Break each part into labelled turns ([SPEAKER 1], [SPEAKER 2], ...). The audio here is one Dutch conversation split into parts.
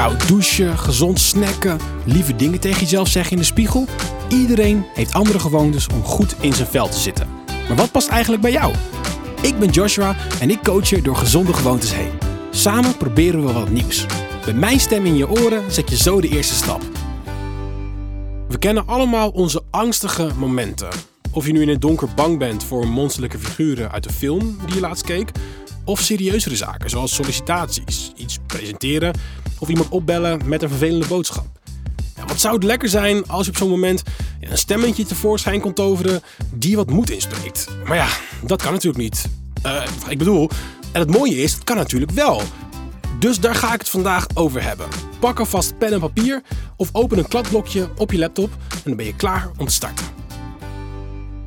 [SPEAKER 1] Koud douchen, gezond snacken, lieve dingen tegen jezelf zeggen in de spiegel. Iedereen heeft andere gewoontes om goed in zijn vel te zitten. Maar wat past eigenlijk bij jou? Ik ben Joshua en ik coach je door gezonde gewoontes heen. Samen proberen we wat nieuws. Met mijn stem in je oren zet je zo de eerste stap. We kennen allemaal onze angstige momenten. Of je nu in het donker bang bent voor monsterlijke figuren uit de film die je laatst keek, of serieuzere zaken zoals sollicitaties, iets presenteren of iemand opbellen met een vervelende boodschap. Wat zou het lekker zijn als je op zo'n moment een stemmetje tevoorschijn kon toveren die wat moed inspreekt. Maar ja, dat kan natuurlijk niet. Uh, ik bedoel, en het mooie is, het kan natuurlijk wel. Dus daar ga ik het vandaag over hebben. Pak alvast pen en papier of open een kladblokje op je laptop en dan ben je klaar om te starten.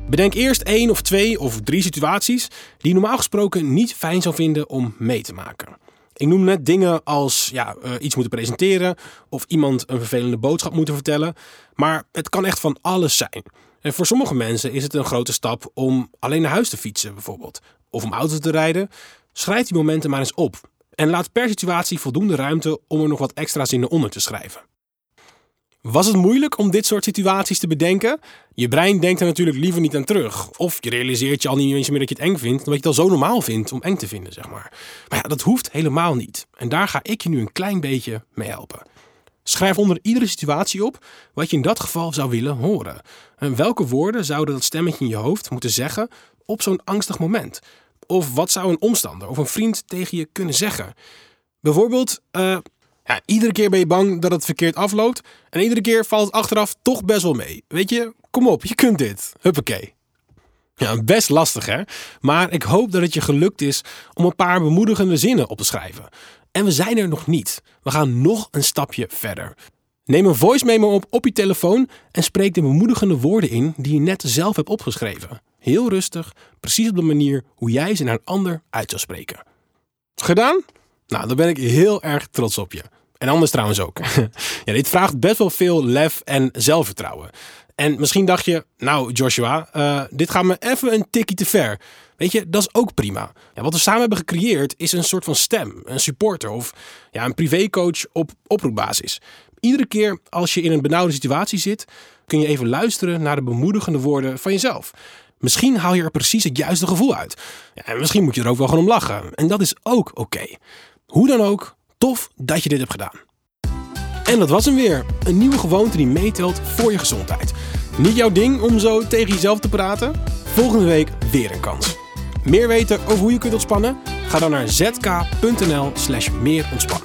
[SPEAKER 1] Bedenk eerst één of twee of drie situaties die je normaal gesproken niet fijn zou vinden om mee te maken. Ik noem net dingen als ja, uh, iets moeten presenteren of iemand een vervelende boodschap moeten vertellen. Maar het kan echt van alles zijn. En voor sommige mensen is het een grote stap om alleen naar huis te fietsen, bijvoorbeeld. Of om auto te rijden. Schrijf die momenten maar eens op. En laat per situatie voldoende ruimte om er nog wat extra zinnen onder te schrijven. Was het moeilijk om dit soort situaties te bedenken? Je brein denkt er natuurlijk liever niet aan terug. Of je realiseert je al niet eens meer dat je het eng vindt, omdat je het al zo normaal vindt om eng te vinden, zeg maar. Maar ja, dat hoeft helemaal niet. En daar ga ik je nu een klein beetje mee helpen. Schrijf onder iedere situatie op wat je in dat geval zou willen horen. En welke woorden zouden dat stemmetje in je hoofd moeten zeggen op zo'n angstig moment? Of wat zou een omstander of een vriend tegen je kunnen zeggen? Bijvoorbeeld, uh, ja, iedere keer ben je bang dat het verkeerd afloopt. En iedere keer valt het achteraf toch best wel mee. Weet je, kom op, je kunt dit. Huppakee. Ja, best lastig hè. Maar ik hoop dat het je gelukt is om een paar bemoedigende zinnen op te schrijven. En we zijn er nog niet. We gaan nog een stapje verder. Neem een voice memo op op je telefoon en spreek de bemoedigende woorden in die je net zelf hebt opgeschreven. Heel rustig, precies op de manier hoe jij ze naar een ander uit zou spreken. Gedaan? Nou, dan ben ik heel erg trots op je. En anders trouwens ook. ja, dit vraagt best wel veel lef en zelfvertrouwen. En misschien dacht je, nou Joshua, uh, dit gaat me even een tikkie te ver. Weet je, dat is ook prima. Ja, wat we samen hebben gecreëerd is een soort van stem, een supporter of ja, een privécoach op oproepbasis. Iedere keer als je in een benauwde situatie zit, kun je even luisteren naar de bemoedigende woorden van jezelf. Misschien haal je er precies het juiste gevoel uit. Ja, en misschien moet je er ook wel gewoon om lachen. En dat is ook oké. Hoe dan ook, tof dat je dit hebt gedaan. En dat was hem weer. Een nieuwe gewoonte die meetelt voor je gezondheid. Niet jouw ding om zo tegen jezelf te praten? Volgende week weer een kans. Meer weten over hoe je kunt ontspannen? Ga dan naar zk.nl slash meer ontspannen.